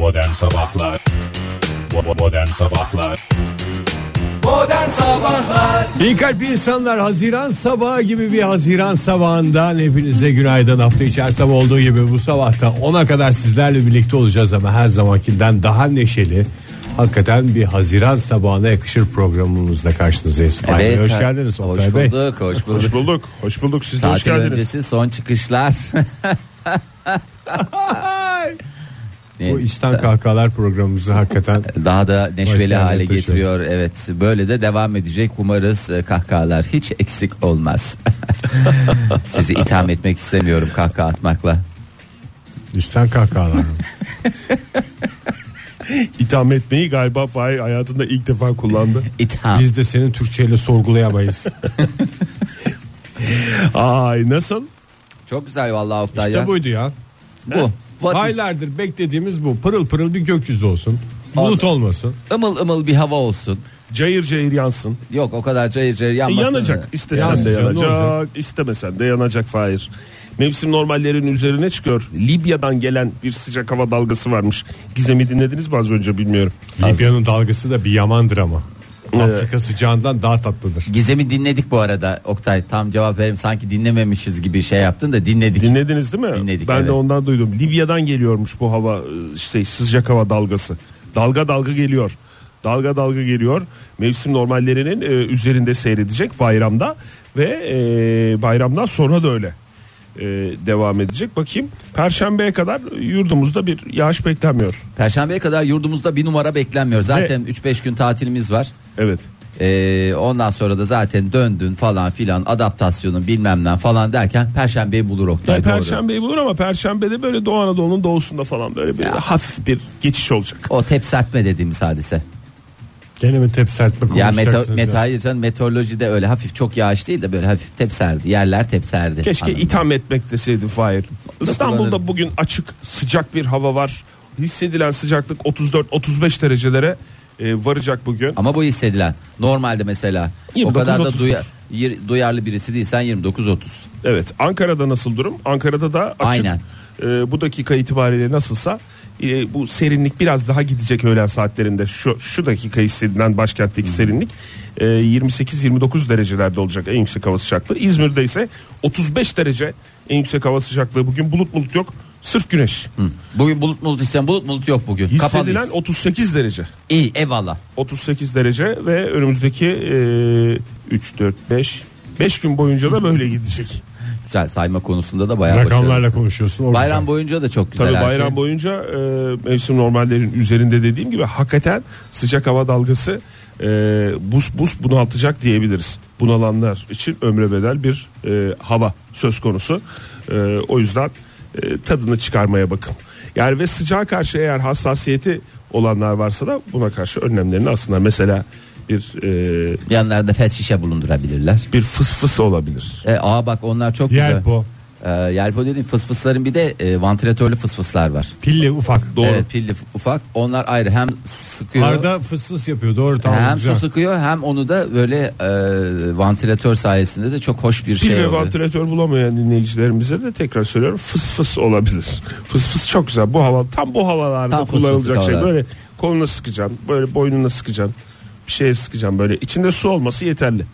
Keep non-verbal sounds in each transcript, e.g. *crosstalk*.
Modern Sabahlar Modern Sabahlar Modern Sabahlar İyi kalp insanlar Haziran sabahı gibi bir Haziran sabahından hepinize günaydın hafta içi her sabah olduğu gibi bu sabahta 10'a kadar sizlerle birlikte olacağız ama her zamankinden daha neşeli Hakikaten bir Haziran sabahına yakışır programımızda karşınızdayız. Fahir Bey, hoş geldiniz Oktay Hoş Bey. bulduk, hoş Hoş bulduk. bulduk. Hoş bulduk. Siz de hoş Tatil geldiniz. öncesi son çıkışlar. *laughs* *laughs* Bu içten kahkahalar programımızı hakikaten *laughs* daha da neşveli hale taşıyor. getiriyor. Evet, böyle de devam edecek. Umarız e, kahkahalar hiç eksik olmaz. *laughs* Sizi itham etmek istemiyorum kahkaha atmakla. içten kahkahalar. *laughs* İtham etmeyi galiba Fahir hayatında ilk defa kullandı. İtham. Biz de senin Türkçeyle sorgulayamayız. Ay nasıl? Çok güzel vallahi Oktay işte ya. buydu ya. Bu. What is- Aylardır beklediğimiz bu. Pırıl pırıl bir gökyüzü olsun. Bulut olmasın. ımıl ımıl bir hava olsun. Cayır cayır yansın. Yok o kadar cayır cayır E, yanmasın. yanacak. İstesen Yansın de yanacak. istemesen de yanacak Fahir. Mevsim normallerin üzerine çıkıyor. Libya'dan gelen bir sıcak hava dalgası varmış. Gizem'i dinlediniz mi az önce bilmiyorum. Libya'nın dalgası da bir yamandır ama. Afrika sıcağından daha tatlıdır. Gizem'i dinledik bu arada Oktay. Tam cevap verim sanki dinlememişiz gibi şey yaptın da dinledik. Dinlediniz değil mi? Dinledik, ben evet. de ondan duydum. Libya'dan geliyormuş bu hava işte sıcak hava dalgası. Dalga dalga geliyor. Dalga dalga geliyor. Mevsim normallerinin e, üzerinde seyredecek bayramda ve e, bayramdan sonra da öyle e, devam edecek. Bakayım Perşembeye kadar yurdumuzda bir yağış beklenmiyor. Perşembeye kadar yurdumuzda bir numara beklenmiyor. Zaten 3-5 gün tatilimiz var. Evet. Ee, ondan sonra da zaten döndün falan filan adaptasyonun bilmem ne falan derken perşembeyi bulur Oktay. Yani doğru. Perşembeyi bulur ama Perşembe'de böyle Doğu Anadolu'nun doğusunda falan böyle bir hafif bir geçiş olacak. O tepsertme dediğimiz hadise. Gene mi tepsertme Ya konuşacaksınız met, ya? hayır canım, meteorolojide öyle hafif çok yağış değil de böyle hafif tepserdi. Yerler tepserdi. Keşke Anladın mı? itham etmek deseydi Fahir. İstanbul'da kullanırım. bugün açık sıcak bir hava var. Hissedilen sıcaklık 34-35 derecelere e, varacak bugün. Ama bu hissedilen. Normalde mesela o 29, kadar da 30. duya- yer- duyarlı birisi değilsen 29-30. Evet Ankara'da nasıl durum? Ankara'da da açık. Aynen. E, bu dakika itibariyle nasılsa e, bu serinlik biraz daha gidecek öğlen saatlerinde. Şu, şu dakika hissedilen başkentteki serinlik e, 28-29 derecelerde olacak en yüksek hava sıcaklığı. İzmir'de ise 35 derece en yüksek hava sıcaklığı. Bugün bulut bulut yok. Sırf güneş. Hı. Bugün bulut bulut isteyen bulut bulut yok bugün. Hissedilen Kapalıyız. 38 derece. İyi eyvallah. 38 derece ve önümüzdeki e, 3 4 5 5 gün boyunca da böyle gidecek. Güzel sayma konusunda da bayağı Rakamlarla konuşuyorsun. o Bayram boyunca da çok güzel Tabii her bayram şey. boyunca e, mevsim normallerin üzerinde dediğim gibi hakikaten sıcak hava dalgası e, buz buz bunaltacak diyebiliriz. Bunalanlar için ömre bedel bir e, hava söz konusu. E, o yüzden e, tadını çıkarmaya bakın. Yani ve sıcağa karşı eğer hassasiyeti olanlar varsa da buna karşı önlemlerini alsınlar. Mesela bir e, Yanlarda pet şişe bulundurabilirler. bir fıs fıs olabilir. E, aa bak onlar çok güzel. Yelpo, E, yelpo dediğim fısfısların bir de e, vantilatörlü fısfıslar var. pilli ufak. Doğru. Evet pilli ufak. Onlar ayrı hem su sıkıyor. Arda fıs fıs yapıyor doğru tamam hem güzel. su sıkıyor hem onu da böyle e, vantilatör sayesinde de çok hoş bir Pil şey ve oluyor. vantilatör bulamayan dinleyicilerimize de tekrar söylüyorum fıs fıs olabilir. Fıs fıs çok güzel. Bu hava tam bu havalarda Tam fıs fıs kullanılacak şey. havalar. Böyle koluna sıkacaksın, böyle boynuna sıkacaksın. Bir şeye sıkacaksın böyle. İçinde su olması yeterli.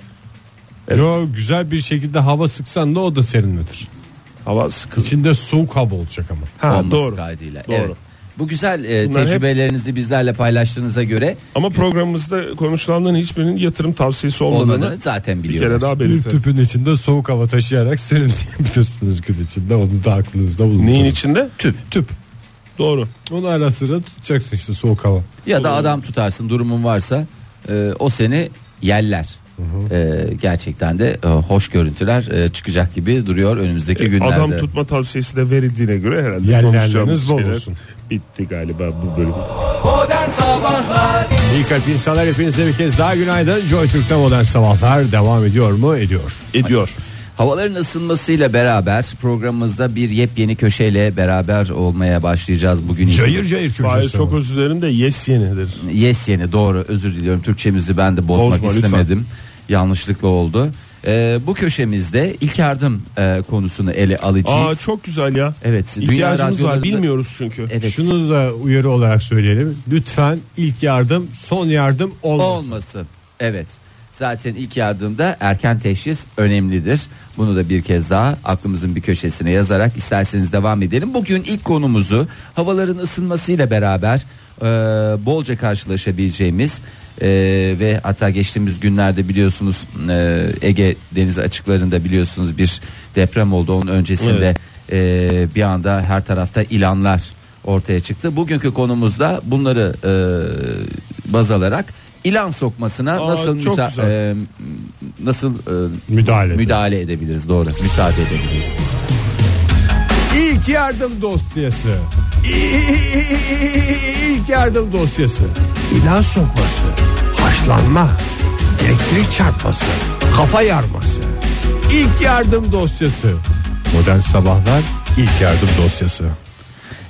Evet. Yo, güzel bir şekilde hava sıksan da o da serinletir. Hava sıkı. İçinde soğuk hava olacak ama. Ha, olması doğru. kaydıyla. Doğru. Evet. Bu güzel e, Bunlar hep- tecrübelerinizi bizlerle paylaştığınıza göre Ama programımızda konuşulanların hiçbirinin yatırım tavsiyesi olmadığını olmadığını zaten bir biliyoruz. kere daha Bir belirtelim. tüpün içinde soğuk hava taşıyarak serinleyebilirsiniz gün içinde. Onu da aklınızda bulundurun. Neyin içinde? Tüp. Tüp. Doğru. Onu ara sıra tutacaksın işte soğuk hava. Ya da adam tutarsın durumun varsa e, o seni yeller. E, gerçekten de e, hoş görüntüler e, çıkacak gibi duruyor önümüzdeki günlerde. Adam tutma tavsiyesi de verildiğine göre herhalde Yerleriniz konuşacağımız bol şeyler olsun. bitti galiba bu bölüm. Modern Sabahlar İyi kalp insanlar hepinize bir kez daha günaydın. Joy Türk'te modern sabahlar devam ediyor mu? Ediyor. Ediyor. Havaların ısınmasıyla beraber programımızda bir yepyeni köşeyle beraber olmaya başlayacağız bugün. Cayır cayır Faiz köşesi. çok özür dilerim de yes yenidir. Yes yeni doğru özür diliyorum Türkçemizi ben de bozmak Bozma lütfen. istemedim. Yanlışlıkla oldu. Ee, bu köşemizde ilk yardım e, konusunu ele alacağız. Aa çok güzel ya. Evet, dünya İhtiyacımız var bilmiyoruz çünkü. Evet. Şunu da uyarı olarak söyleyelim. Lütfen ilk yardım, son yardım olmasın. olmasın. Evet. Zaten ilk yardımda erken teşhis önemlidir. Bunu da bir kez daha aklımızın bir köşesine yazarak isterseniz devam edelim. Bugün ilk konumuzu havaların ısınmasıyla beraber e, bolca karşılaşabileceğimiz e, ve hatta geçtiğimiz günlerde biliyorsunuz e, Ege denizi açıklarında biliyorsunuz bir deprem oldu. Onun öncesinde e, bir anda her tarafta ilanlar ortaya çıktı. Bugünkü konumuzda bunları e, baz alarak ilan sokmasına Aa, nasıl çok müsa- güzel. e, nasıl e, Müdahale edelim. müdahale edebiliriz doğru müsaade edebiliriz. İlk yardım dosyası. İlk yardım dosyası. İlan sokması, haşlanma, elektrik çarpması, kafa yarması. İlk yardım dosyası. Modern sabahlar ilk yardım dosyası.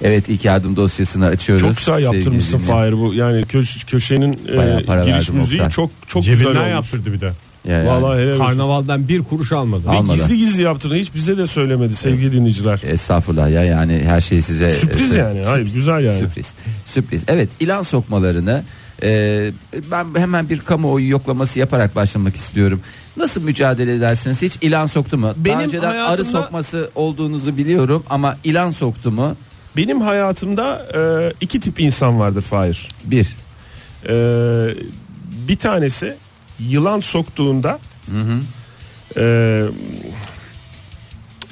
Evet ilk yardım dosyasını açıyoruz. Çok güzel yaptırmışsın Sevgili. Fahir bu. Yani köş, köşenin e, Bayağı para giriş verdim müziği Oktay. çok çok güzel Cebinden olmuş. yaptırdı bir de. Ya, yani. Vallahi helal olsun. Karnavaldan bir kuruş almadı. Ve Almadı. gizli gizli yaptırdı. Hiç bize de söylemedi sevgili dinleyiciler. Estağfurullah ya yani her şey size Sürpriz e, yani. Hayır güzel yani. Sürpriz. Sürpriz. Evet ilan sokmalarını e, ben hemen bir kamuoyu yoklaması yaparak başlamak istiyorum. Nasıl mücadele edersiniz? Hiç ilan soktu mu? Daha Benim önceden arı hayatımda- sokması olduğunuzu biliyorum ama ilan soktu mu? Benim hayatımda e, iki tip insan vardır Fahir. Bir. E, bir tanesi yılan soktuğunda e,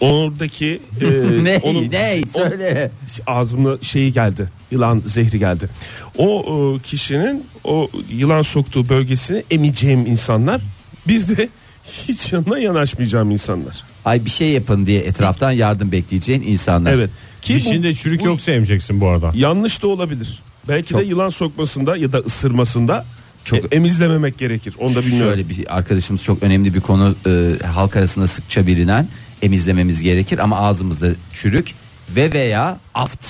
oradaki e, *laughs* ne? onun- ne? o- Söyle. ağzıma şeyi geldi. Yılan zehri geldi. O, o kişinin o yılan soktuğu bölgesini emeceğim insanlar. Bir de hiç yanına yanaşmayacağım insanlar. Ay bir şey yapın diye etraftan yardım bekleyeceğin insanlar. Evet. Ki bu- Dişinde çürük bu yoksa emeceksin bu arada. yanlış da olabilir. Belki Çok- de yılan sokmasında ya da ısırmasında Çok- çok emizlememek gerekir. Onu da bilmiyorum. Şöyle bir arkadaşımız çok önemli bir konu e, halk arasında sıkça bilinen emizlememiz gerekir ama ağzımızda çürük ve veya aft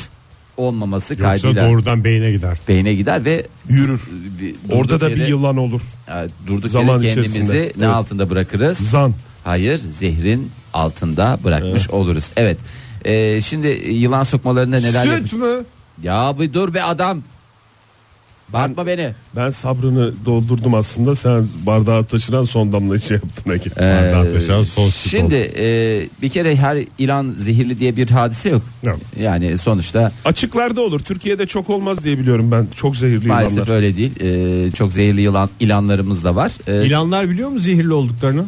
olmaması Yoksa kaydıyla doğrudan beyine gider. beyne gider ve Yürür. bir- Orada da bir yere- yılan olur. e, durduk Zaman yere kendimizi içerisinde. ne Evet. altında bırakırız? Zan. Hayır zehrin altında bırakmış oluruz. Evet. E, şimdi yılan sokmalarında neler Süt mü? Ya bir dur be adam. Bağırtma beni. Ben sabrını doldurdum aslında. Sen bardağa taşıran son damla şey yaptın Ege. Bardağa taşıran son süt Şimdi e, bir kere her ilan zehirli diye bir hadise yok. Yok. Yani sonuçta Açıklarda olur. Türkiye'de çok olmaz diye biliyorum ben. Çok zehirli maalesef yılanlar. öyle değil. E, çok zehirli yılan ilanlarımız da var. E, İlanlar biliyor mu zehirli olduklarını?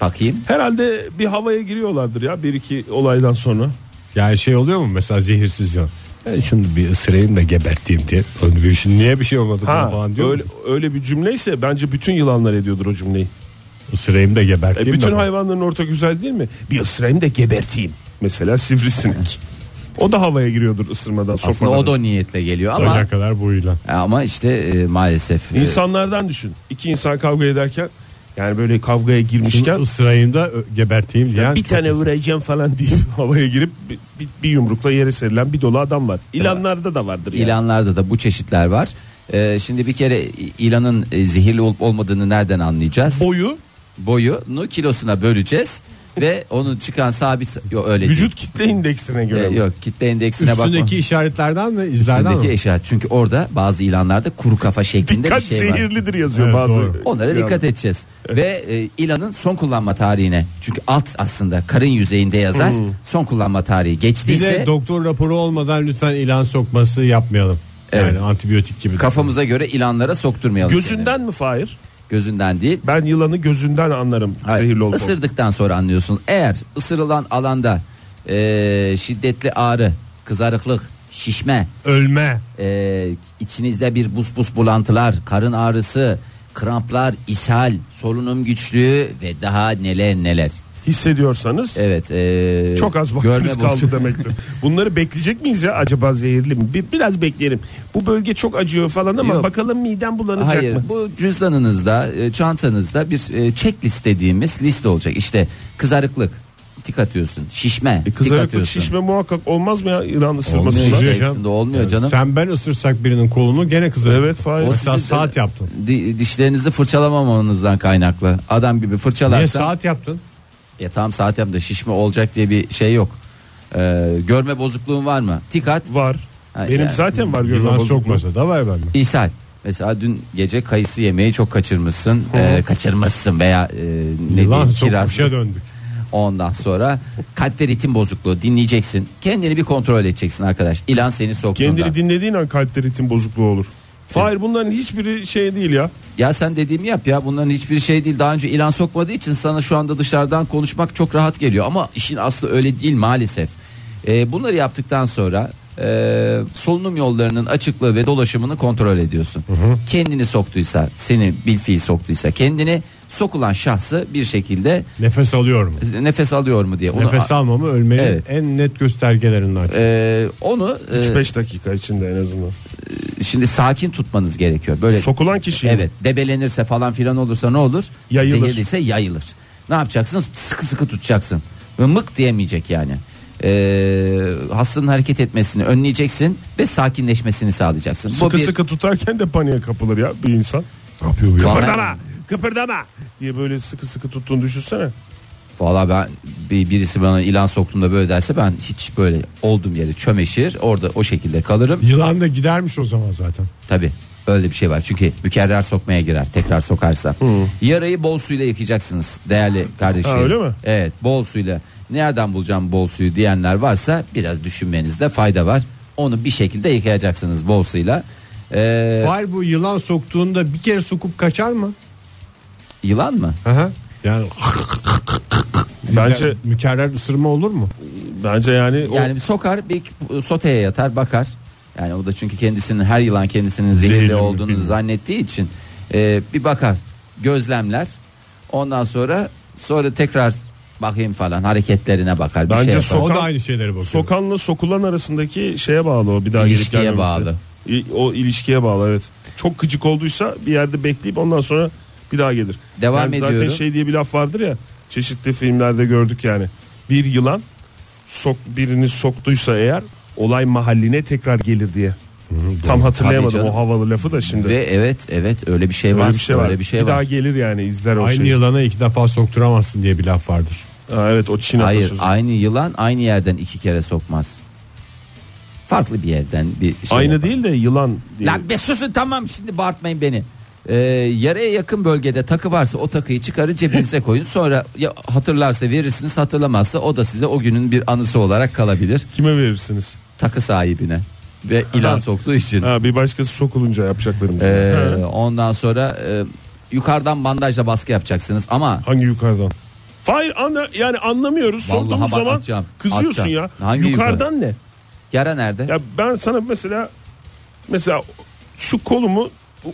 Bakayım. Herhalde bir havaya giriyorlardır ya bir iki olaydan sonra. Yani şey oluyor mu mesela zehirsiz yılan? Ben şunu bir ısırayım da geberteyim diye. Öyle bir şey, niye bir şey olmadı Ha, falan diyor. öyle, öyle bir cümleyse bence bütün yılanlar ediyordur o cümleyi. Isırayım da E, geberteyim bütün de. hayvanların ortak güzel değil mi? Bir ısırayım da geberteyim. Mesela sivrisinek. o da havaya giriyordur ısırmadan Aslında o da o niyetle geliyor ama Bacak kadar ilan. ama işte e, maalesef e, İnsanlardan düşün. İki insan kavga ederken yani böyle kavgaya girmişken Şunu ısırayım da ö- geberteyim diyen. bir tane vuracağım falan deyip *laughs* havaya girip bir, bir, bir yumrukla yere serilen bir dolu adam var. İlanlarda da vardır yani. ilanlarda da bu çeşitler var. E, şimdi bir kere ilanın e, zehirli olup olmadığını nereden anlayacağız? Boyu Boyunu kilosuna böleceğiz ve onun çıkan sabit yok öyle değil. vücut kitle indeksine göre. E, mi? yok kitle indeksine bakma. Üstündeki işaretlerden mi izlerden Üstündeki mi? işaret. Çünkü orada bazı ilanlarda kuru kafa şeklinde Dikkat bir şey var. zehirlidir yazıyor Evet, bazı. doğru. Onlara ilan. dikkat edeceğiz. Ve e, ilanın son kullanma tarihine. Çünkü alt aslında karın yüzeyinde yazar. Son kullanma tarihi Bir geçtiyse de doktor raporu olmadan lütfen ilan sokması yapmayalım. Yani Evet. antibiyotik gibi. kafamıza göre ilanlara sokturmayalım. Gözünden mi Fahir? Gözünden değil. Ben yılanı gözünden anlarım Hayır, zehirli olup. Isırdıktan sonra anlıyorsun. Eğer ısırılan alanda e, şiddetli ağrı, kızarıklık, şişme, Ölme. e, içinizde bir bus bus bulantılar, karın ağrısı, kramplar, ishal, solunum güçlüğü ve daha neler neler. Hissediyorsanız Evet. e, çok az görme vaktimiz kaldı demektir. *laughs* Bunları bekleyecek miyiz ya acaba zehirli mi? Bir, biraz bekleyelim. Bu bölge çok acıyor falan ama Yok. bakalım midem bulanacak Hayır mı? bu cüzdanınızda e, çantanızda bir e, checklist dediğimiz liste olacak. İşte kızarıklık tik atıyorsun. Şişme. E, tik kızarıklık atıyorsun. şişme muhakkak olmaz mı ya yılan Olmuyor ısırmasından? işte. Üzüyor hepsinde olmuyor canım. Sen ben ısırsak birinin kolunu gene kızarır. Evet Fahir. O Mesela sizin- saat yaptın. Di- dişlerinizi fırçalamamanızdan kaynaklı. Adam gibi Niye fırçalarsan. saat yaptın? Ya tam saat yaptı şişme olacak diye bir şey yok. Ee, görme bozukluğun var mı? Tik at. Var. Ha, Benim yani. zaten var görme bozukluğu. sokmasa da var bende. İshal. Mesela dün gece kayısı yemeği çok kaçırmışsın. Ee, kaçırmışsın veya e, ne Yılan diyeyim, kiraz. döndük. Ondan sonra kalpte ritim bozukluğu dinleyeceksin. Kendini bir kontrol edeceksin arkadaş. İlan seni soktuğunda. Kendini dinlediğin an kalpte ritim bozukluğu olur. Fahir bunların hiçbiri şey değil ya. Ya sen dediğimi yap ya bunların hiçbir şey değil. Daha önce ilan sokmadığı için sana şu anda dışarıdan konuşmak çok rahat geliyor. Ama işin aslı öyle değil maalesef. Ee, bunları yaptıktan sonra e, solunum yollarının açıklığı ve dolaşımını kontrol ediyorsun. Kendini soktuysa seni bilfiil soktuysa kendini sokulan şahsı bir şekilde Nefes alıyorum. nefes alıyor mu diye. Onu, Nefes almamı ölmenin Evet. en net göstergelerinden. e, onu e, 3-5 dakika içinde en azından. Şimdi sakin tutmanız gerekiyor. Böyle Sokulan kişi. Evet debelenirse falan filan olursa ne olur? Yayılır. Zehirliyse yayılır. Ne yapacaksın? Sıkı sıkı tutacaksın. Ve mık diyemeyecek yani. Ee, hastanın hareket etmesini önleyeceksin ve sakinleşmesini sağlayacaksın. Bu Sıkı bir- sıkı tutarken de paniğe kapılır ya bir insan. Ne yapıyor bu ya? Kıpırdama kıpırdama diye böyle sıkı sıkı tuttuğunu düşünsene. Valla ben bir, birisi bana ilan soktuğunda böyle derse ben hiç böyle olduğum yere çömeşir orada o şekilde kalırım. Yılan da gidermiş o zaman zaten. Tabi öyle bir şey var çünkü mükerrer sokmaya girer tekrar sokarsa. Yarayı bol suyla yıkayacaksınız değerli kardeşim. Ha, öyle mi? Evet bol suyla. Nereden bulacağım bol suyu diyenler varsa biraz düşünmenizde fayda var. Onu bir şekilde yıkayacaksınız bol suyla. Ee, Fahir bu yılan soktuğunda bir kere sokup kaçar mı? yılan mı? Aha. Yani *laughs* Bence mükerrer ısırma olur mu? bence yani, Yani bir sokar bir soteye yatar bakar. Yani o da çünkü kendisinin her yılan kendisinin zehirli, Zehirli mi, olduğunu zannettiği için e, bir bakar gözlemler. Ondan sonra sonra tekrar bakayım falan hareketlerine bakar. Bir Bence şey yapar. O Sokan- da aynı şeylere bakıyor. sokanla sokulan arasındaki şeye bağlı o bir daha gelip İlişkiye gelmemesi. bağlı. İ- O ilişkiye bağlı evet. Çok gıcık olduysa bir yerde bekleyip ondan sonra bir daha gelir. Devam Yani Zaten ediyorum. şey diye bir laf vardır ya çeşitli filmlerde gördük yani. Bir yılan sok birini soktuysa eğer olay mahalline tekrar gelir diye. Tam hatırlayamadım o havalı lafı da şimdi. Ve evet evet öyle bir şey Öyle var. bir şey var. Öyle bir şey bir var. daha gelir yani izler o Aynı şeyi. yılana iki defa sokturamazsın diye bir laf vardır. Ha, evet o Çin Hayır atasözü. aynı yılan aynı yerden iki kere sokmaz. Farklı bir yerden bir şey. Aynı yapar. değil de yılan diye. Lan be susun tamam şimdi bağırtmayın beni. Ee, yaraya yakın bölgede takı varsa o takıyı çıkarır cebinize koyun. Sonra ya hatırlarsa verirsiniz hatırlamazsa o da size o günün bir anısı olarak kalabilir. Kime verirsiniz? Takı sahibine ve ilan Ha. soktuğu için. Ha, bir başkası sokulunca yapacaklarımız. Ee, ondan sonra e, yukarıdan bandajla baskı yapacaksınız ama Hangi yukarıdan? Hayır anla, yani anlamıyoruz. Vallahi Sorduğumuz bak zaman atacağım, kızıyorsun atacağım. ya. Hangi yukarıdan ne? yara nerede? Ya ben sana mesela mesela şu kolumu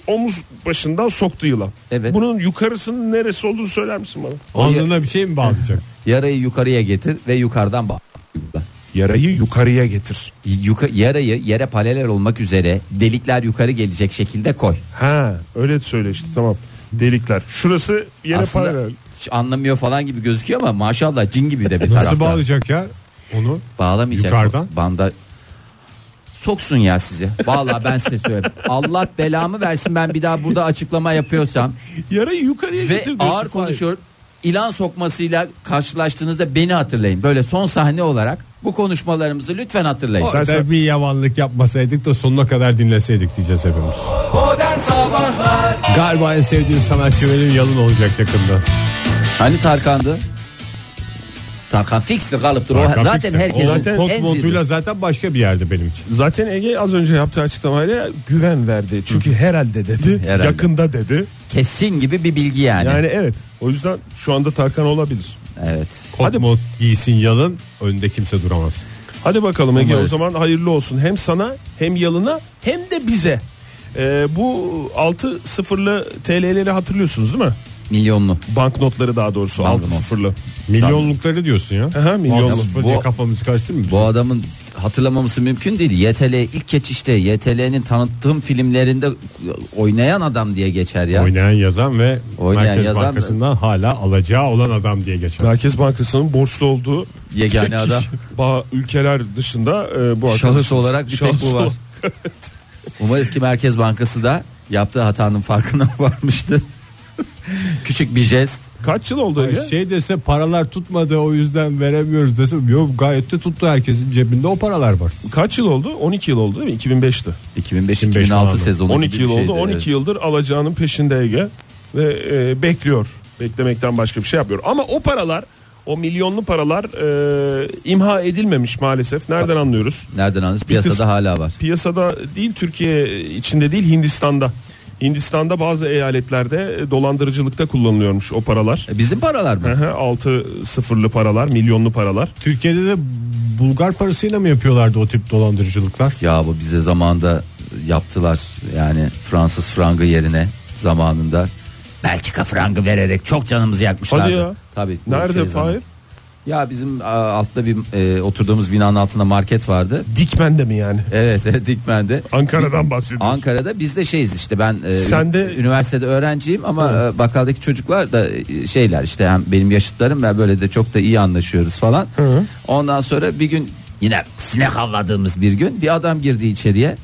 omuz başından soktu yılan. Evet. Bunun yukarısının neresi olduğunu söyler misin bana? Alnına bir şey mi bağlayacak? Yarayı yukarıya getir ve yukarıdan bağ. Yarayı yukarıya getir. Yuka, yarayı yere paralel olmak üzere delikler yukarı gelecek şekilde koy. Ha öyle söyle işte tamam. Delikler. Şurası yere Aslında paralel. hiç anlamıyor falan gibi gözüküyor ama maşallah cin gibi de bir Nasıl tarafta. bağlayacak ya onu? Bağlamayacak. Yukarıdan? Banda soksun ya sizi. Vallahi ben size söyleyeyim. Allah belamı versin ben bir daha burada açıklama yapıyorsam Yarayı yukarıya ve getir ağır konuşuyorum. İlan sokmasıyla karşılaştığınızda beni hatırlayın. Böyle son sahne olarak bu konuşmalarımızı lütfen hatırlayın. Orada bir yavanlık yapmasaydık da sonuna kadar dinleseydik diyeceğiz hepimiz. Galiba en sevdiğim sanatçı benim yalın olacak yakında. Hani Tarkan'dı? Tarkan fixti kalıptır. O Tarkan zaten Fixer. herkesin O Zaten en montuyla zaten başka bir yerde benim için. Zaten Ege az önce yaptığı açıklamayla güven verdi. Çünkü herhalde dedi. Herhalde. Yakında dedi. kesin gibi bir bilgi yani. Yani evet. O yüzden şu anda Tarkan olabilir. Evet. Kot Hadi- mont giysin yalın önde kimse duramaz. Hadi bakalım Ege Umarız. o zaman hayırlı olsun. Hem sana hem yalına hem de bize. Ee, bu 6 sıfırlı TL'leri hatırlıyorsunuz değil mi? Milyonlu. Banknotları daha doğrusu Banknot. 6 sıfırlı. Milyonlukları diyorsun ya. Aha, milyonluk. Bu- diye kafamızı karıştırmıyor Bu adamın hatırlamaması mümkün değil. YTL ilk geçişte YTL'nin tanıttığım filmlerinde oynayan adam diye geçer ya. Oynayan yazan ve Oynayan Merkez yazan- Bankası'ndan hala alacağı olan adam diye geçer. Merkez Bankası'nın borçlu olduğu Yegane tek adam. ba- ülkeler dışında e, bu Şahıs arkadaşımız- olarak bir tek Şahıs bu var. *laughs* Umarız ki Merkez Bankası da yaptığı hatanın farkına *laughs* varmıştır. *laughs* Küçük bir jest. Kaç yıl oldu Ege? Şey dese paralar tutmadı o yüzden veremiyoruz dese yok gayet de tuttu herkesin cebinde o paralar var. Kaç yıl oldu? 12 yıl oldu değil mi? 2005'ti. 2005 2005-2006 falan. sezonu 12 gibi yıl bir şeydi. oldu. 12 Evet. yıldır alacağının peşinde Ege ve e, bekliyor. Beklemekten başka bir şey yapmıyor. Ama o paralar, o milyonlu paralar e, imha edilmemiş maalesef. Nereden anlıyoruz? Nereden anlıyoruz? Piyasada kısmı- hala var. Piyasada değil, Türkiye içinde değil, Hindistan'da. Hindistan'da bazı eyaletlerde e, dolandırıcılıkta kullanılıyormuş o paralar. E, Bizim paralar mı? 6 sıfırlı paralar, milyonlu paralar. Türkiye'de de Bulgar parasıyla mı yapıyorlardı o tip dolandırıcılıklar? Ya bu bize zamanında yaptılar. Yani Fransız frangı yerine zamanında Belçika frangı vererek çok canımızı yakmışlardı. Hadi ya. Tabii. Nerede şey. Fahir? Ya bizim a, altta bir e, oturduğumuz binanın altında market vardı. Dikmen'de mi yani? Evet, evet Dikmen'de. Ankara'dan bahsediyorsun. Ankara'da biz de şeyiz işte ben e, Sen de- üniversitede öğrenciyim ama e, bakkaldaki çocuklar da e, şeyler işte hem benim yaşıtlarım ve böyle de çok da iyi anlaşıyoruz falan. Ondan sonra bir gün yine sinek avladığımız bir gün bir adam girdi içeriye.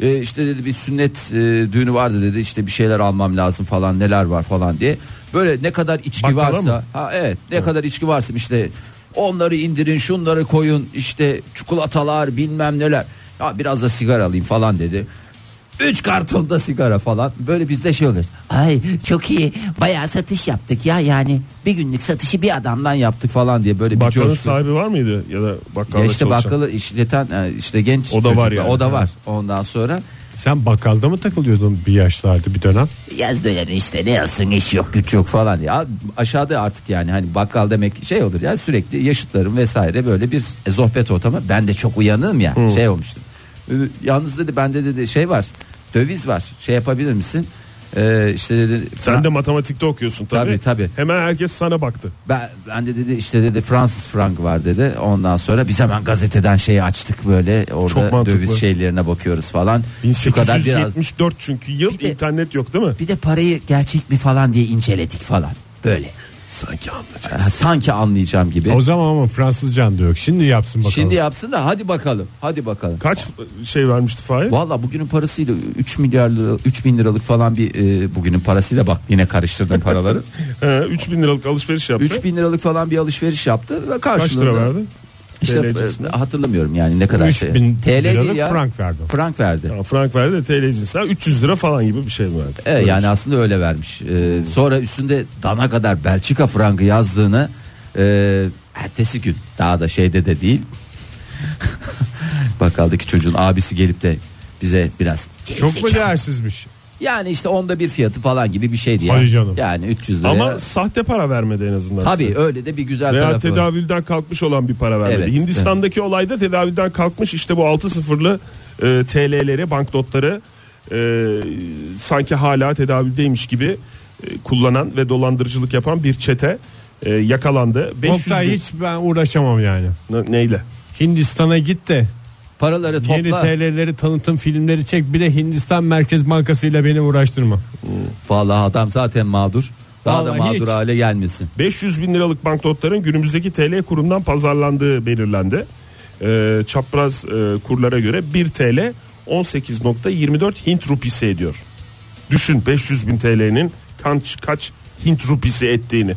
E, işte dedi bir sünnet e, düğünü vardı dedi işte bir şeyler almam lazım falan neler var falan diye. Böyle ne kadar içki Bakkala varsa mı? ha evet ne kadar içki varsa işte onları indirin şunları koyun işte çikolatalar bilmem neler. Ya biraz da sigara alayım falan dedi. Üç kartonda sigara falan böyle bizde şey oluyor. Ay çok iyi bayağı satış yaptık ya yani bir günlük satışı bir adamdan yaptık falan diye böyle bir coşku. sahibi var mıydı ya da bakkalda Ya işte çalışan? bakkalı işleten e, işte genç O da var çocuklar, yani. o da var. Ondan sonra Sen bakkalda mı takılıyordun bir yaşlarda bir dönem? yaz dönemi işte ne yapsın iş yok güç yok falan ya aşağıda artık yani hani bakkal demek şey olur ya sürekli yaşıtlarım vesaire böyle bir sohbet ortamı ben de çok uyanığım ya şey olmuştum. Ee, Yalnız dedi bende dedi şey var döviz var şey yapabilir misin? Ee, işte dedi Sen de matematikte okuyorsun tabii. Tabii, tabii. Hemen herkes sana baktı. Ben, ben de dedi işte dedi Fransız frank var dedi. Ondan sonra biz hemen gazeteden şeyi açtık böyle Çok orada mantıklı. döviz şeylerine bakıyoruz falan. Şu kadar biraz 1874 çünkü yıl Bir de- internet yok değil mi? bir de parayı gerçek mi falan diye inceledik falan. Böyle. Sanki anlayacak. Ha, Sanki anlayacağım gibi. O zaman ama Fransızcan da yok. Şimdi yapsın bakalım. Şimdi yapsın da hadi bakalım. Hadi bakalım. Kaç şey vermişti Fahir? Valla bugünün parasıyla 3 milyar lira 3 bin liralık falan bir e, bugünün parasıyla bak yine karıştırdım paraları. *laughs* He, 3000 liralık alışveriş yaptı. 3 bin liralık falan bir alışveriş yaptı ve Kaç karşılığında. lira verdi? İşte TL'cisine. e, hatırlamıyorum yani ne kadar şey. 3000 TL değil liralık ya. frank verdi. Frank verdi. Ya, frank verdi de TL cinsinden 300 lira falan gibi bir şey mi verdi? Evet yani aslında öyle vermiş. Ee, sonra üstünde dana kadar Belçika frangı yazdığını e, ertesi gün daha da şeyde de değil. *laughs* Bakkaldaki çocuğun abisi gelip de bize biraz Çok mu değersizmiş? Yani işte onda bir fiyatı falan gibi bir şeydi ya. Hadi canım. Yani 300 liraya. Ama sahte para vermedi en azından. tabii size. öyle de bir güzel Veya tarafı. var. tedavülden kalkmış olan bir para vermedi. Evet, Hindistan'daki olayda tedavülden kalkmış işte bu 6 sıfırlı e, TL'leri, banknotları e, sanki hala tedavüldeymiş gibi e, kullanan ve dolandırıcılık yapan bir çete e, yakalandı. 500 Oktay bin- hiç ben uğraşamam yani. Ne- neyle? Hindistan'a git de Paraları topla. yeni TL'leri tanıtım filmleri çek bir de Hindistan Merkez Bankası ile beni uğraştırma. Vallahi adam zaten mağdur. Daha da Vallahi mağdur hiç. hale gelmesin. 500 bin liralık banknotların günümüzdeki TL kurundan pazarlandığı belirlendi. E, çapraz e, kurlara göre 1 TL 18.24 Hint rupisi ediyor. Düşün 500 bin TL'nin kaç kaç Hint rupisi ettiğini.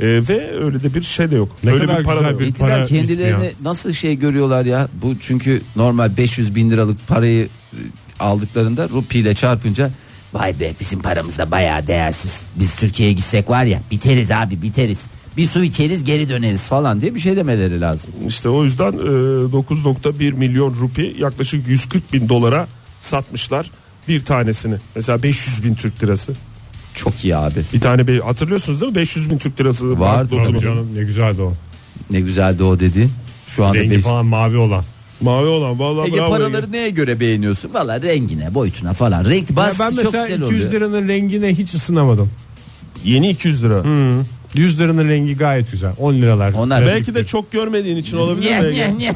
E, ve öyle de bir şey de yok. Ne öyle kadar bir para da güzel yok. bir- para kendilerini ismi nasıl şey görüyorlar ya? Bu çünkü normal 500 bin liralık parayı e, aldıklarında rupiyle çarpınca vay be bizim paramız da bayağı değersiz. Biz Türkiye'ye gitsek var ya biteriz abi biteriz. Bir su içeriz geri döneriz falan diye bir şey demeleri lazım. İşte o yüzden e, 9.1 milyon rupi yaklaşık 140 bin dolara satmışlar bir tanesini. Mesela 500 bin Türk lirası. Çok iyi abi. Bir tane bir hatırlıyorsunuz değil mi? 500 bin Türk lirası. Var. Tabii canım ne güzeldi o. Ne güzeldi o dedi. Şu anda Rengi beş... falan mavi olan. Mavi olan vallahi Ege bravo paraları Ege. neye göre beğeniyorsun? Valla rengine, boyutuna falan. Renk Ya bas ben çok mesela güzel 200 oluyor. liranın rengine hiç ısınamadım. Yeni 200 lira. 100 liranın rengi gayet güzel. 10 liralar. Onlar- Belki de çok görmediğin için olabilir nye, nye, nye,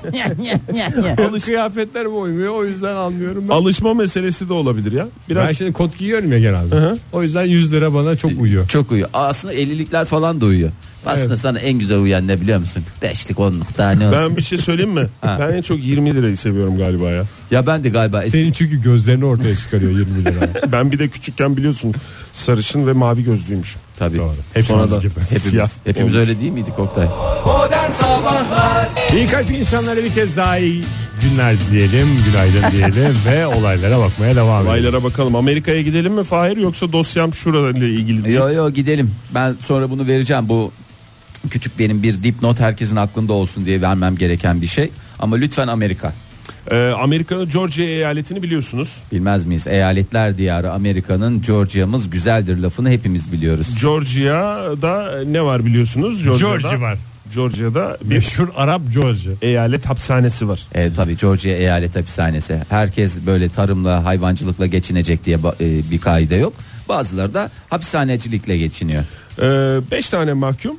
nye, nye. Alış kıyafetler mi uymuyor o yüzden anlıyorum ben. Alışma meselesi de olabilir ya. Biraz Ben şimdi kot giyiyorum ya genelde. Hı hı. O yüzden 100 lira bana çok uyuyor. Çok uyuyor. Aslında 50'likler falan da uyuyor. Aslında Evet. sana en güzel uyan ne biliyor musun? Beşlik onluk daha ne olsun. ben bir şey söyleyeyim mi? Ha. ben en çok 20 lirayı seviyorum galiba ya. Ya ben de galiba eski- Senin çünkü gözlerini ortaya çıkarıyor 20 lira. *laughs* Ben bir de küçükken biliyorsun sarışın ve mavi gözlüymüşüm. tabii. Doğru. Hepimiz Sonradan. gibi. Hepimiz, Siyah hepimiz olmuş. öyle değil miydik Oktay? Modern Sabahlar İyi kalp insanlara bir kez daha iyi günler diyelim, günaydın diyelim *laughs* ve olaylara bakmaya devam edelim. Olaylara bakalım. Amerika'ya gidelim mi Fahir yoksa dosyam şurayla ilgili değil. Yo yo gidelim. Ben sonra bunu vereceğim. Bu küçük benim bir dipnot herkesin aklında olsun diye vermem gereken bir şey. Ama lütfen Amerika. Ee, Amerika'nın Georgia eyaletini biliyorsunuz. Bilmez miyiz? Eyaletler diyarı Amerika'nın Georgia'mız güzeldir lafını hepimiz biliyoruz. Georgia'da ne var biliyorsunuz? Georgia'da, Georgia var. Georgia'da bir Meşhur Arap Georgia. eyalet hapishanesi var. E, tabii Georgia eyalet hapishanesi. Herkes böyle tarımla hayvancılıkla geçinecek diye e, bir kaide yok. Bazıları da hapishanecilikle geçiniyor. Ee, beş tane mahkum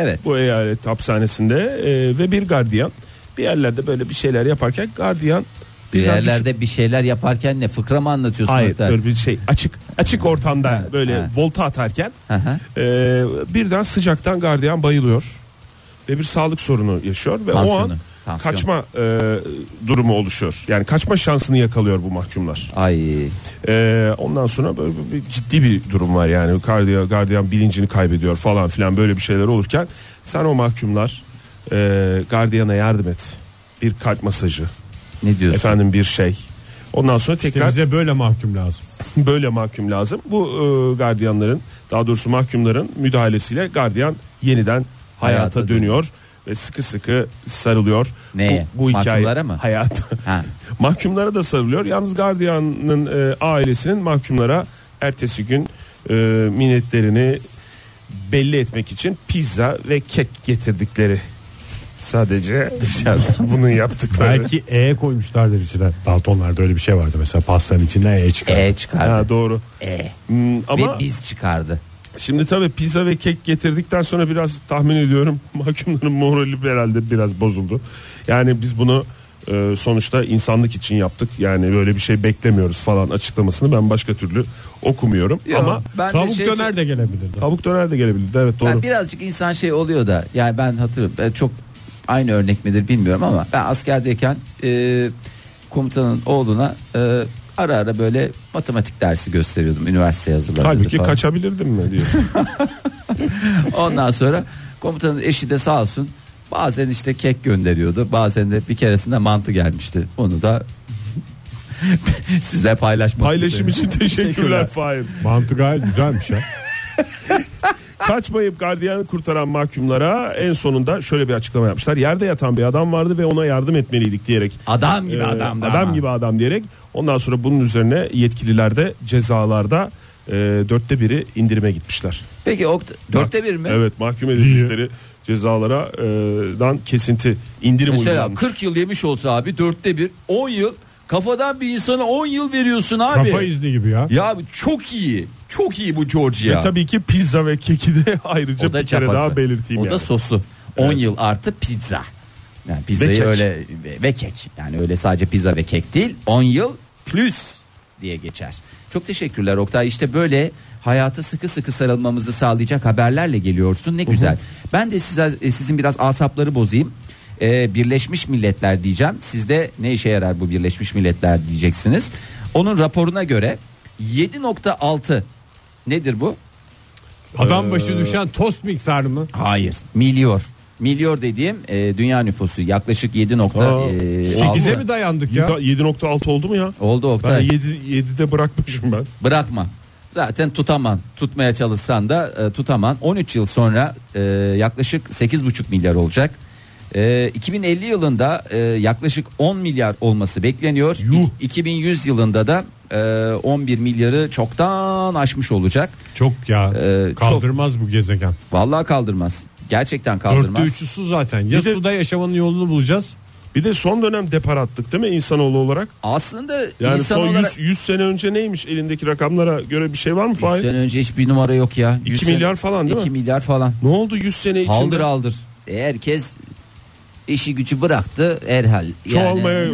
Evet. bu eyalet hapishanesinde e, ve bir gardiyan. Bir yerlerde böyle bir şeyler yaparken gardiyan Bir yerlerde bir şeyler yaparken ne fıkra mı anlatıyorsun? Hayır Oktay? böyle bir şey açık açık ortamda böyle ha. volta atarken e, birden sıcaktan gardiyan bayılıyor ve bir sağlık sorunu yaşıyor ve o Tansiyonu, an tansiyon. kaçma e, durumu oluşuyor. Yani kaçma şansını yakalıyor bu mahkumlar. Ay E, ondan sonra böyle bir ciddi bir durum var yani gardiyan, gardiyan bilincini kaybediyor falan filan böyle bir şeyler olurken sen o mahkumlar e, gardiyana yardım et. Bir kalp masajı, ne diyorsun? efendim bir şey. Ondan sonra İşte tekrar bize böyle mahkum lazım. *laughs* böyle mahkum lazım. Bu e, gardiyanların daha doğrusu mahkumların müdahalesiyle gardiyan yeniden hayata, Hayata dönüyor ve sıkı sıkı sarılıyor. Neye? Bu, bu hikaye Mahkumlara mı? Hayat. Ha. *laughs* mahkumlara da sarılıyor. Yalnız gardiyanın e, ailesinin mahkumlara ertesi gün e, minnetlerini belli etmek için pizza ve kek getirdikleri. Sadece dışarıda *laughs* bunu yaptıkları. Belki E koymuşlardır içine. Daltonlarda öyle bir şey vardı mesela pastanın içinden E çıkar. E çıkardı. Ha, doğru. E. Hmm, ama Ve biz çıkardı. Şimdi tabii pizza ve kek getirdikten sonra biraz tahmin ediyorum *laughs* mahkumların morali herhalde biraz bozuldu. Yani biz bunu e, sonuçta insanlık için yaptık. Yani böyle bir şey beklemiyoruz falan açıklamasını ben başka türlü okumuyorum. Ama ben de Tavuk şey- döner de gelebilirdi. tavuk döner de gelebilirdi. Evet doğru. Ben birazcık insan şey oluyor da yani ben hatırlıyorum ben çok aynı örnek midir bilmiyorum ama ben askerdeyken e, komutanın oğluna e, ara ara böyle matematik dersi gösteriyordum üniversite yazılarında Halbuki falan. kaçabilirdim mi diyorsun. *laughs* Ondan sonra komutanın eşi de sağ olsun bazen işte kek gönderiyordu bazen de bir keresinde mantı gelmişti onu da *laughs* sizle paylaşmak Paylaşım için teşekkürler Fahir. Mantı gayet güzelmiş ya. *laughs* Kaçmayıp gardiyanı kurtaran mahkumlara en sonunda şöyle bir açıklama yapmışlar. Yerde yatan bir adam vardı ve ona yardım etmeliydik diyerek. adam gibi Ee, adam da adam ama. gibi adam diyerek ondan sonra bunun üzerine yetkililer de cezalarda e, dörtte biri indirime gitmişler. Peki Okt- dörtte bir mi? Evet mahkum edildikleri cezalara e, dan kesinti indirim Mesela uygulanmış. 40 yıl yemiş olsa abi dörtte bir 10 yıl kafadan bir insana 10 yıl veriyorsun abi. Kafa izni gibi ya. Ya abi çok iyi. Çok iyi bu Georgia. Ve tabii ki pizza ve keki de *laughs* ayrıca o da bir kere çapası. daha belirteyim O yani. da sosu. 10 yıl artı pizza. Yani pizzayı Ve kek. öyle ve, ve kek. Yani öyle sadece pizza ve kek değil. 10 yıl plus diye geçer. Çok teşekkürler Oktay. İşte böyle hayata sıkı sıkı sarılmamızı sağlayacak haberlerle geliyorsun. Ne güzel. Ben de size e, sizin biraz asapları bozayım. Ee, Birleşmiş Milletler diyeceğim. Sizde ne işe yarar bu Birleşmiş Milletler diyeceksiniz. Onun raporuna göre 7.6 nedir bu? Adam başı düşen tost miktarı mı? Hayır. Milyar. Milyar dediğim e, dünya nüfusu yaklaşık 7.6 Aa, 8'e mi dayandık ya? 7.6 oldu mu ya? oldu Ben Oktay. 7 7'de bırakmışım ben. Bırakma. Zaten tutaman. Tutmaya çalışsan da e, tutaman. 13 yıl sonra e, yaklaşık 8,5 milyar olacak. E, 2050 yılında e, yaklaşık 10 milyar olması bekleniyor. Yuh. İk- 2100 yılında da e, 11 milyarı çoktan aşmış olacak. Çok ya. Ee, kaldırmaz bu gezegen. Vallahi kaldırmaz. Gerçekten Dörtte kaldırmaz. üçü su zaten. Ya Bir de- suda yaşamanın yolunu bulacağız Bir de son dönem depar attık değil mi insanoğlu olarak? Aslında Yani insan son 100, olarak 100 sene önce neymiş elindeki rakamlara göre bir şey var mı 100 Fahir? sene önce hiçbir numara yok ya. 2 100 sene- milyar falan değil mi? 2 milyar falan. Ne oldu 100 sene içinde? Haldır aldır. E, herkes işi gücü bıraktı herhal. Yani Çoğalmaya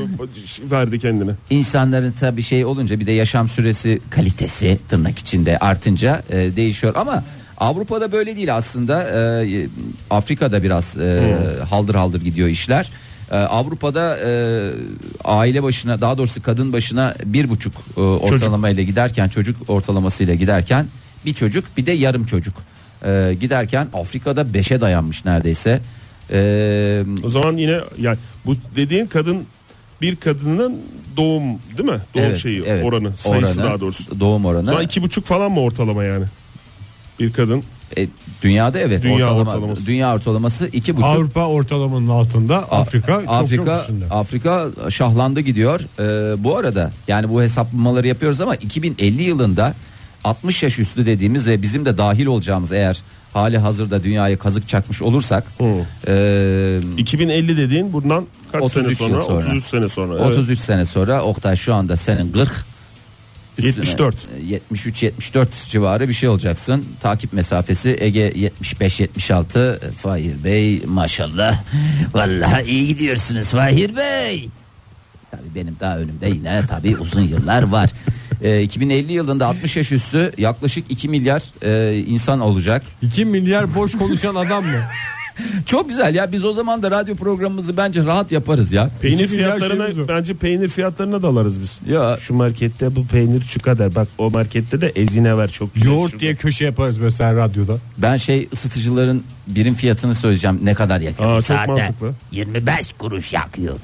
verdi kendine. insanların tabii şey olunca bir de yaşam süresi kalitesi tırnak içinde artınca e, değişiyor ama Avrupa'da böyle değil aslında E, Afrika'da biraz e, haldır haldır gidiyor işler. E, Avrupa'da e, aile başına daha doğrusu kadın başına bir buçuk e, ortalamayla giderken çocuk ortalamasıyla giderken bir çocuk bir de yarım çocuk e, giderken Afrika'da beşe dayanmış neredeyse. E, O zaman yine yani bu dediğin kadın bir kadının doğum değil mi? Doğum evet, şeyi evet. oranı sayısı Oranı, daha doğrusu. Doğum oranı. Sonra iki buçuk falan mı ortalama yani? Bir kadın E, dünyada evet Dünya ortalama, ortalaması. dünya ortalaması iki buçuk. Avrupa ortalamanın altında Afrika çok Afrika çok üstünde. Afrika şahlandı gidiyor. Ee, bu arada yani bu hesaplamaları yapıyoruz ama 2050 yılında 60 yaş üstü dediğimiz ve bizim de dahil olacağımız eğer hali hazırda dünyaya kazık çakmış olursak e, 2050 dediğin bundan kaç 33 sene yıl sonra? sonra. 33 sene sonra. evet. 33 sene sonra Oktay şu anda senin 40 üstüne, 74. 73 74 civarı bir şey olacaksın. Takip mesafesi Ege 75 76 Fahir Bey maşallah. Vallahi iyi gidiyorsunuz Fahir Bey. Tabii benim daha önümde yine tabii uzun yıllar var. Ee, 2050 yılında 60 yaş üstü yaklaşık 2 milyar e, insan olacak. 2 milyar boş konuşan adam mı? *laughs* Çok güzel ya biz o zaman da radyo programımızı bence rahat yaparız ya. Peynir fiyatlarına var. bence peynir fiyatlarına da alırız biz. Ya Şu markette bu peynir şu kadar. Bak o markette de ezine ver çok güzel. Yoğurt diye köşe yaparız mesela radyoda. Ben şey ısıtıcıların birim fiyatını söyleyeceğim ne kadar yakıyor. Aa, çok mantıklı. 25 kuruş yakıyor.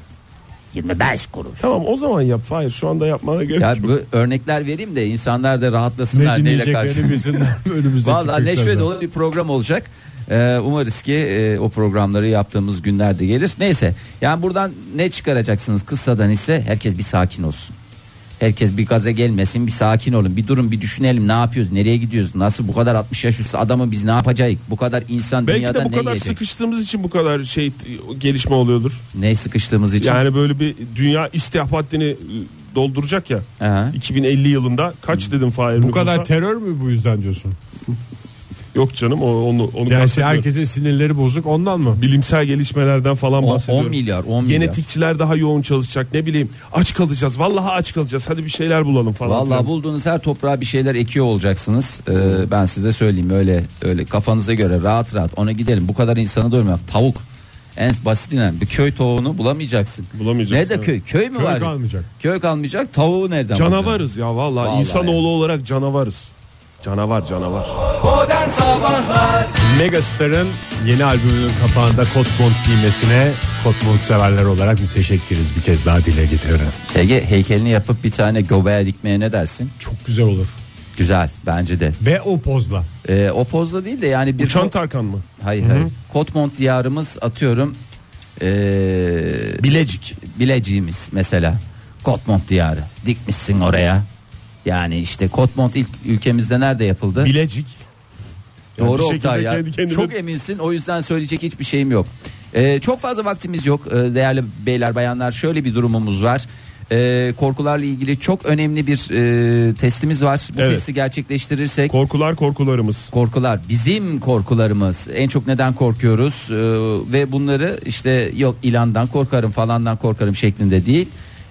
25 kuruş. Tamam o zaman yap. Hayır şu anda yapmana gerek Ya yok. bu örnekler vereyim de insanlar da Ne rahatlasınlar neyle karşı. *laughs* Valla neşve dolu bir program olacak. Ee, umarız ki e, o programları yaptığımız günlerde gelir. Neyse yani buradan ne çıkaracaksınız kıssadan ise herkes bir sakin olsun. Herkes bir gaza gelmesin bir sakin olun bir durun bir düşünelim ne yapıyoruz nereye gidiyoruz nasıl bu kadar 60 yaş üstü adamı biz ne yapacağız bu kadar insan Belki dünyada de bu ne kadar yiyecek sıkıştığımız için bu kadar şey gelişme oluyordur. ne sıkıştığımız için Yani böyle bir dünya e, dolduracak ya. Aha. 2050 yılında kaç dedim Fahir Bu kadar nüfusa? terör mü bu yüzden diyorsun? Yok canım o, onu, onu Yani kastediyorum. herkesin sinirleri bozuk ondan mı? bilimsel gelişmelerden falan 10, bahsediyorum. 10 milyar 10 milyar. Genetikçiler daha yoğun çalışacak ne bileyim aç kalacağız vallahi aç kalacağız hadi bir şeyler bulalım falan. Vallahi filan. bulduğunuz her toprağa bir şeyler ekiyor olacaksınız. Ee, ben size söyleyeyim öyle öyle kafanıza göre rahat rahat ona gidelim. Bu kadar insanı doyurmak. Tavuk en basitinden bir köy tavuğunu bulamayacaksın. Bulamayacaksın, Nerede evet. köy? Köy mü Köy var? kalmayacak. Köy kalmayacak. Tavuğu nereden bulacaksın? Canavarız ya vallahi, Vallahi insanoğlu olarak canavarız. Canavar canavar. Modern Sabahlar Megastar'ın yeni albümünün kapağında kot mont giymesine kot mont severler olarak müteşekkiriz bir kez daha dile getiriyorum. Ege heykelini yapıp bir tane göbeğe dikmeye ne dersin? Çok güzel olur. Güzel bence de. Ve o pozla. Ee, o pozda değil de yani bir Uçan Tarkan mı? hayır hayır. Kotmont diyarımız atıyorum. Ee, Bilecik. Bileciğimiz mesela. Kotmont diyarı. Dikmişsin oraya. Yani işte Kotmont ilk ülkemizde nerede yapıldı? Bilecik. Yani Doğru Oktay ya. kendi kendine- Çok eminsin o yüzden söyleyecek hiçbir şeyim yok. Ee, çok fazla vaktimiz yok ee, değerli beyler bayanlar şöyle bir durumumuz var. Ee, korkularla ilgili çok önemli bir e, testimiz var. Bu Evet. testi gerçekleştirirsek Korkular korkularımız. korkular bizim korkularımız en çok neden korkuyoruz Ee, ve bunları işte yok ilandan korkarım falandan korkarım şeklinde değil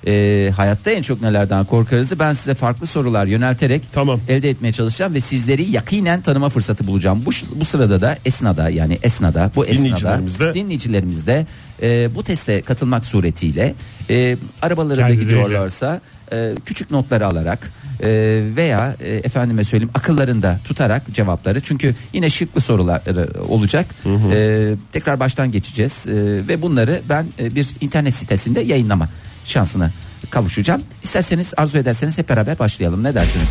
Ee, hayatta en çok nelerden korkarızı ben size farklı sorular yönelterek Tamam. elde etmeye çalışacağım ve sizleri yakinen tanıma fırsatı bulacağım. Bu, bu sırada da esnada yani esnada bu esnada Dinleyicilerimiz de- dinleyicilerimiz de e, bu teste katılmak suretiyle e, arabalarında Kendileriyle. gidiyorlarsa e, küçük notları alarak e, veya e, efendime söyleyeyim akıllarında tutarak cevapları çünkü yine şıklı sorular e, olacak. E, tekrar baştan geçeceğiz e, ve bunları ben e, bir internet sitesinde yayınlama şansına kavuşacağım. İsterseniz arzu ederseniz hep beraber başlayalım. Ne dersiniz?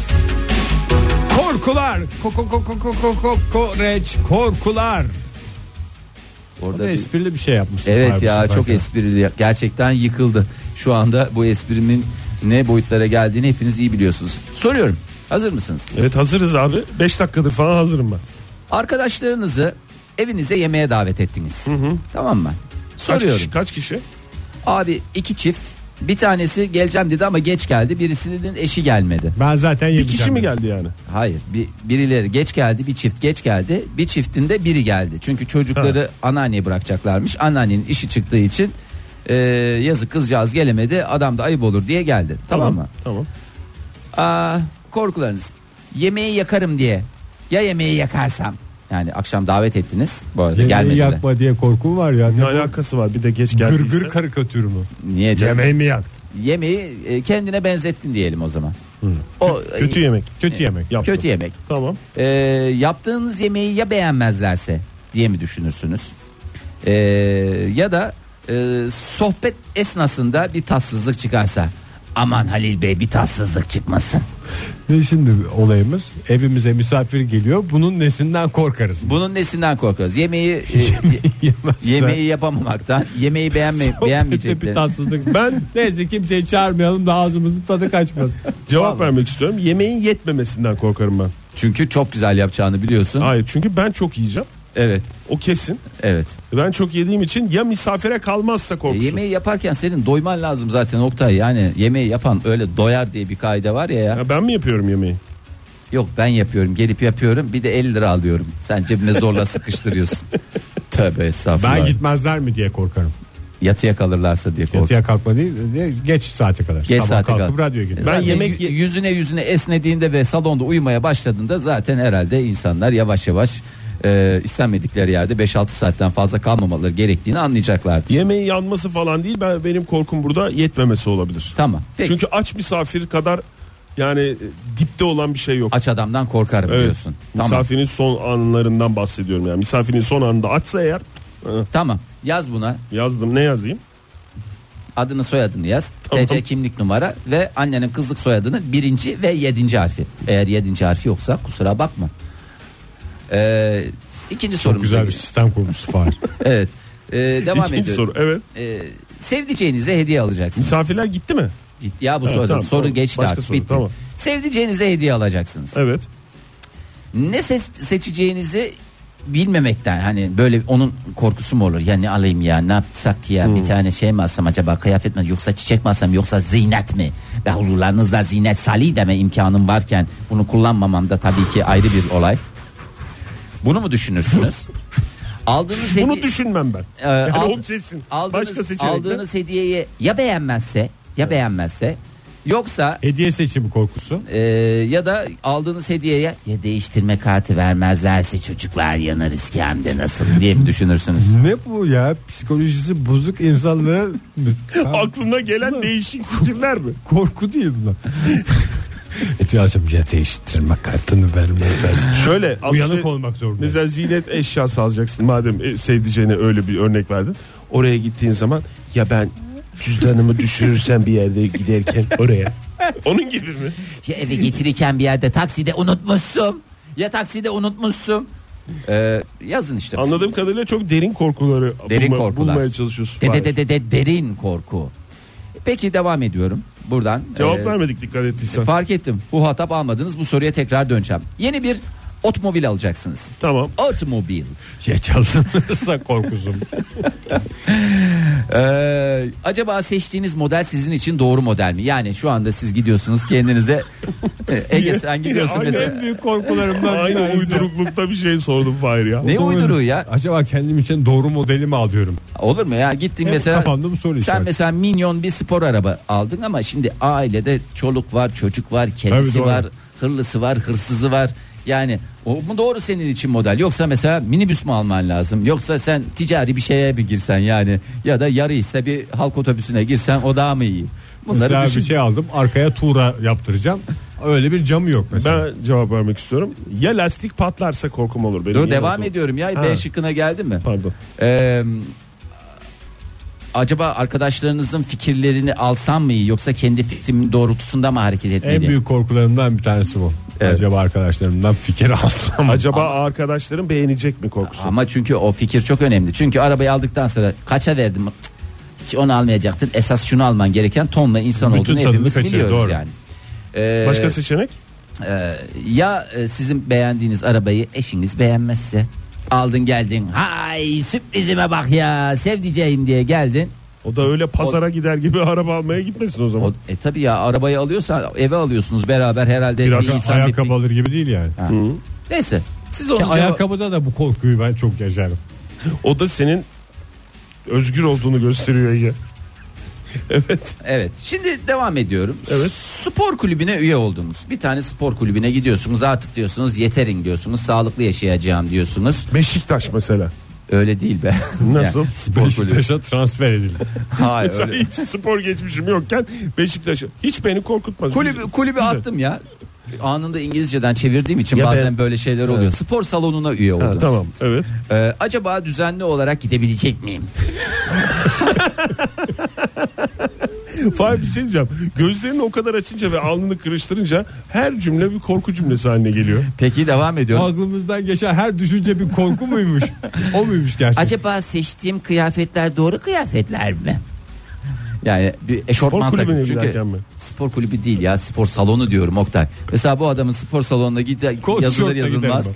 Korkular. Koko koko koko koko reç korkular. Orada bir- esprili bir şey yapmışsın. Evet ya çok sefer. esprili. Gerçekten yıkıldı. Şu anda bu esprimin ne boyutlara geldiğini hepiniz iyi biliyorsunuz. Soruyorum. Hazır mısınız? Evet hazırız abi. 5 dakikadır falan hazırım ben. Arkadaşlarınızı evinize yemeğe davet ettiniz. Tamam mı? Kaç Soruyorum. kişi? Kaç kişi? Abi iki çift bir tanesi geleceğim dedi ama geç geldi. Birisinin eşi gelmedi. Ben zaten Bir yemeyeceğim. kişi mi geldi yani? Hayır bir, birileri geç geldi bir çift geç geldi bir çiftinde biri geldi. Çünkü çocukları anneanneye bırakacaklarmış. Anneannenin işi çıktığı için e, yazık kızcağız gelemedi adam da ayıp olur diye geldi. Tamam, mı? Tamam. Aa, korkularınız yemeği yakarım diye ya yemeği yakarsam yani akşam davet ettiniz bu arada Yemeği gelmediler. yakma diye korkum var ya. Ne Ne alakası var bir de geç geldiyse. Gırgır karikatürü mü? Niye canım? Yemeği mi yak? Yemeği e, kendine benzettin diyelim o zaman. O e, Kötü yemek. Kötü yemek. Yaptım. kötü yemek. Tamam. Ee, yaptığınız yemeği ya beğenmezlerse diye mi düşünürsünüz? Ee, ya da e, sohbet esnasında bir tatsızlık çıkarsa aman Halil Bey bir tatsızlık çıkmasın. Ne şimdi olayımız? Evimize misafir geliyor. Bunun nesinden korkarız? Bunun nesinden korkarız? Yemeği e, *laughs* yemeği yapamamaktan, yemeği beğenme, Sohbette bir beğenmeyecekler. tatsızlık. Ben *laughs* neyse kimseyi çağırmayalım da ağzımızın tadı kaçmasın. Cevap vermek istiyorum. Yemeğin yetmemesinden korkarım ben. Çünkü çok güzel yapacağını biliyorsun. Hayır çünkü ben çok yiyeceğim. Evet, O kesin. evet. Ben çok yediğim için ya misafire kalmazsa E, korkusu. yemeği yaparken senin doyman lazım zaten Oktay. Yani yemeği yapan öyle doyar diye bir kaide var ya. ya. Ya ben mi yapıyorum yemeği? Yok ben yapıyorum gelip yapıyorum bir de 50 lira alıyorum. Sen cebine zorla sıkıştırıyorsun. *laughs* Tövbe estağfurullah. Ben gitmezler mi diye korkarım. Yatıya kalırlarsa diye korkuyorum. Yatıya kalkma değil de geç saate kadar. Geç Sabah saate kalkıp kadar. radyoya gidiyor. Ben Zaten yemek yüzüne yüzüne esnediğinde ve salonda uyumaya başladığında zaten herhalde insanlar yavaş yavaş e, istenmedikleri yerde 5-6 saatten fazla kalmamaları gerektiğini anlayacaklardır. Yemeğin yanması falan değil. Ben benim korkum burada yetmemesi olabilir. Tamam. Peki. Çünkü aç misafir kadar yani e, dipte olan bir şey yok. aç adamdan korkarım Evet. diyorsun. Tamam. Misafirin son anlarından bahsediyorum yani. Misafirin son anında açsa eğer hı, Tamam. Yaz buna. yazdım ne yazayım? Adını soyadını yaz. Tamam. TC kimlik numara ve annenin kızlık soyadının birinci ve yedinci harfi. Eğer yedinci harfi yoksa kusura bakma. Ee, ikinci Çok sorumuza güzel bir sistem kurmuştu Fahir. *laughs* Evet. Ee, devam İkinci ediyorum. soru evet. Ee, sevdiceğinize hediye alacaksınız. Misafirler gitti mi? Gitti ya bu Evet, soru. tamam, soru tamam. geçti Başka artık soru, bitti. tamam. Sevdiceğinize hediye alacaksınız. Evet. Ne ses- seçeceğinizi bilmemekten hani böyle onun korkusu mu olur? Ya ne alayım ya ne yapsak ya Hmm. bir tane şey mi alsam acaba kıyafet mi yoksa çiçek mi alsam yoksa zinet mi? Ve huzurlarınızda zinet salih deme imkanım varken bunu kullanmamam da tabii ki ayrı bir olay. Bunu mu düşünürsünüz? *laughs* Aldığınız Bunu hediye- düşünmem ben. Ee, *laughs* yani ald- o kesin. aldığınız, Başka seçenekler. aldığınız hediyeyi ya beğenmezse ya beğenmezse yoksa Hediye seçimi korkusu. ee, ya da aldığınız hediyeye ya değiştirme kartı vermezlerse çocuklar yanarız ki hem de nasıl diye mi düşünürsünüz? Ne bu ya? Psikolojisi bozuk insanlara *laughs* Aklına gelen değişik fikirler mi? korku değil bunlar. İhtiyacım ya değiştirme kartını vermezler. *laughs* Şöyle Uyanık olmak zorunda. Mesela zinet eşyası alacaksın madem e, sevdiceğine öyle bir örnek verdin. Oraya gittiğin zaman ya ben cüzdanımı düşürürsem bir yerde giderken oraya. *laughs* Onun gibi mi? Ya eve getirirken bir yerde takside unutmuşsun. Ya takside unutmuşsun. Ee, yazın işte. Anladığım kadarıyla çok derin korkuları Derin bulma- korkular. bulmaya çalışıyorsun. De, de, Fahir. de, de, de- derin korku. Peki devam ediyorum. Buradan. Cevap Ee, vermedik dikkat ettiysen. Fark ettim. Bu hatap almadınız. Bu soruya tekrar döneceğim. Yeni bir otomobil alacaksınız. Tamam. Otomobil. Şey çalınırsa korkusum. *laughs* Ee, acaba seçtiğiniz model sizin için doğru model mi? Yani şu anda siz gidiyorsunuz kendinize *laughs* Ege sen gidiyorsun Aynen. mesela. en büyük korkularımdan Aynı uyduruklukta bir şey sordum Fahir ya. Ne uyduruğu ya? Acaba kendim için doğru modeli mi alıyorum? Olur mu ya? Gittin Hep mesela. kafamda bu soru Sen işareti. mesela minyon bir spor araba aldın ama şimdi ailede çoluk var, çocuk var, kedisi Tabii, var, hırlısı var, hırsızı var. Yani o mu doğru senin için model? Yoksa mesela minibüs mü alman lazım? Yoksa sen ticari bir şeye mi girsen yani? Ya da yarı ise bir halk otobüsüne girsen o daha mı iyi? Bunları Mesela düşün. bir şey aldım arkaya tuğra yaptıracağım. Öyle bir camı yok mesela. Ben cevap vermek istiyorum. Ya lastik patlarsa korkum olur benim. Dur devam da- ediyorum ya. Ha. B şıkkına geldin mi? Pardon. Ee, acaba arkadaşlarınızın fikirlerini alsam mı iyi yoksa kendi fikrimin doğrultusunda mı hareket En etmeliyim? büyük korkularımdan bir tanesi bu. Evet. Acaba arkadaşlarımdan fikir *laughs* alsam. Acaba arkadaşlarım beğenecek mi korkusu? Ama çünkü o fikir çok önemli. Çünkü arabayı aldıktan sonra kaça verdim? Hiç onu almayacaktın. Esas şunu alman gereken tonla insan Bütün olduğunu hepimiz kaçırıyor, biliyoruz doğru. yani. Ee, Başka seçenek? e, ya e, sizin beğendiğiniz arabayı eşiniz beğenmezse aldın geldin hay sürprizime bak ya sevdiceğim diye geldin O da öyle pazara gider gibi *laughs* araba almaya gitmesin o zaman. O, e tabi ya arabayı alıyorsa eve alıyorsunuz beraber herhalde. Biraz bir insan Ayakkabı bir- alır gibi değil yani. Ha. Neyse. Siz onu ayakkabıda da bu korkuyu ben çok yaşarım. O da senin özgür olduğunu gösteriyor Ege. *laughs* evet. Evet. Şimdi devam ediyorum. Evet. Spor kulübüne üye oldunuz. Bir tane spor kulübüne gidiyorsunuz. Artık diyorsunuz yeterin diyorsunuz. Sağlıklı yaşayacağım diyorsunuz. Beşiktaş mesela. Öyle değil be. *laughs* Nasıl? Spor. Beşiktaş'a transfer edildi. Hayır Mesela öyle. hiç spor geçmişim yokken Beşiktaş'a hiç beni korkutmaz. Kulübü, kulübü Güzel. attım ya. Anında İngilizceden çevirdiğim için Ya bazen ben- böyle şeyler oluyor. Spor salonuna üye Ha, oldum. tamam evet. Ee, acaba düzenli olarak gidebilecek miyim? *laughs* Fahir bir şey diyeceğim. Gözlerini o kadar açınca ve alnını kırıştırınca her cümle bir korku cümlesi haline geliyor. Peki devam ediyorum. Aklımızdan geçen her düşünce bir korku muymuş? *laughs* o muymuş gerçekten? Acaba seçtiğim kıyafetler doğru kıyafetler mi? Yani bir eşofman Spor kulübüne takım. Çünkü giderken mi? Spor kulübü değil ya spor salonu diyorum Oktay. Mesela bu adamın spor salonuna gider Kot yazılır yazılmaz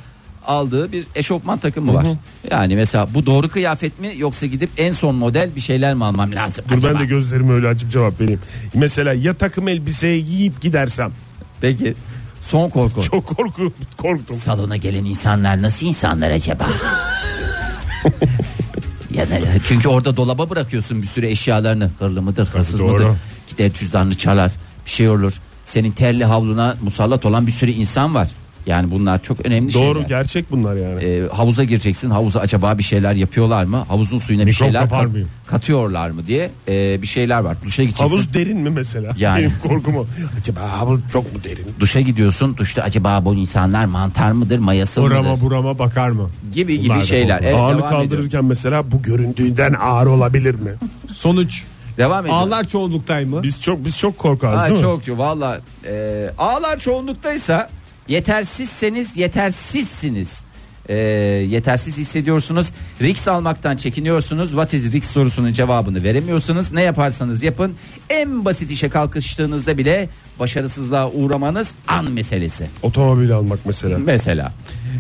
aldığı bir eşofman takımı var. Yani mesela bu doğru kıyafet mi yoksa gidip en son model bir şeyler mi almam lazım Dur acaba? ben de gözlerimi öyle açıp cevap vereyim. Mesela ya takım elbiseyi giyip gidersem Peki son korku. çok korku korktum. Salona gelen insanlar nasıl insanlar acaba? ya da, çünkü orada dolaba bırakıyorsun bir sürü eşyalarını. Hırlı mıdır, hırsız doğru. mıdır? Gider cüzdanını çalar. Bir şey olur. Senin terli havluna musallat olan bir sürü insan var. Yani bunlar çok önemli Doğru şeyler. gerçek bunlar yani. Ee, havuza gireceksin. Havuza acaba bir şeyler yapıyorlar mı? Havuzun suyuna bir Mikrop şeyler kapar kat- mıyım? katıyorlar mı diye ee, bir şeyler var. Duşa gideceksin. Havuz derin mi mesela? *laughs* Yani. Benim korkum o. Acaba havuz çok mu derin? Duşa gidiyorsun. Duşta acaba bu insanlar mantar mıdır, mayası mıdır? Burama burama bakar mı? gibi Bunlar gibi şeyler. Evet, Ağırlık devam ediyorum. kaldırırken mesela bu göründüğünden ağır olabilir mi? Sonuç Devam ediyorum. ağlar çoğunluktay mı? Biz çok biz çok korkarız Ha, değil mi? çok çok valla e, ağlar çoğunluktaysa yetersizseniz yetersizsiniz. E, yetersiz hissediyorsunuz. Risk almaktan çekiniyorsunuz. What is risk sorusunun cevabını veremiyorsunuz. Ne yaparsanız yapın en basit işe kalkıştığınızda bile başarısızlığa uğramanız an meselesi. Otomobil almak mesela. Mesela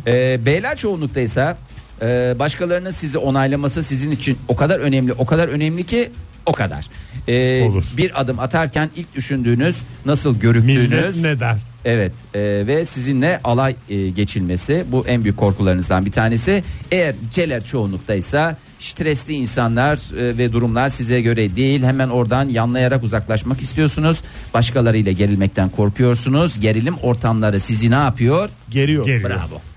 e, beyler çoğunluktaysa e, başkalarının sizi onaylaması sizin için o kadar önemli o kadar önemli ki o kadar. E, Olur. Bir adım atarken ilk düşündüğünüz nasıl görüktüğünüz Millet ne der? Evet e, ve sizinle alay e, geçilmesi bu en büyük korkularınızdan bir tanesi. Eğer celer çoğunluktaysa stresli insanlar e, ve durumlar size göre değil hemen oradan yanlayarak uzaklaşmak istiyorsunuz. Başkalarıyla gerilmekten korkuyorsunuz. Gerilim ortamları sizi ne yapıyor? Geriyor. Geriyor. Bravo.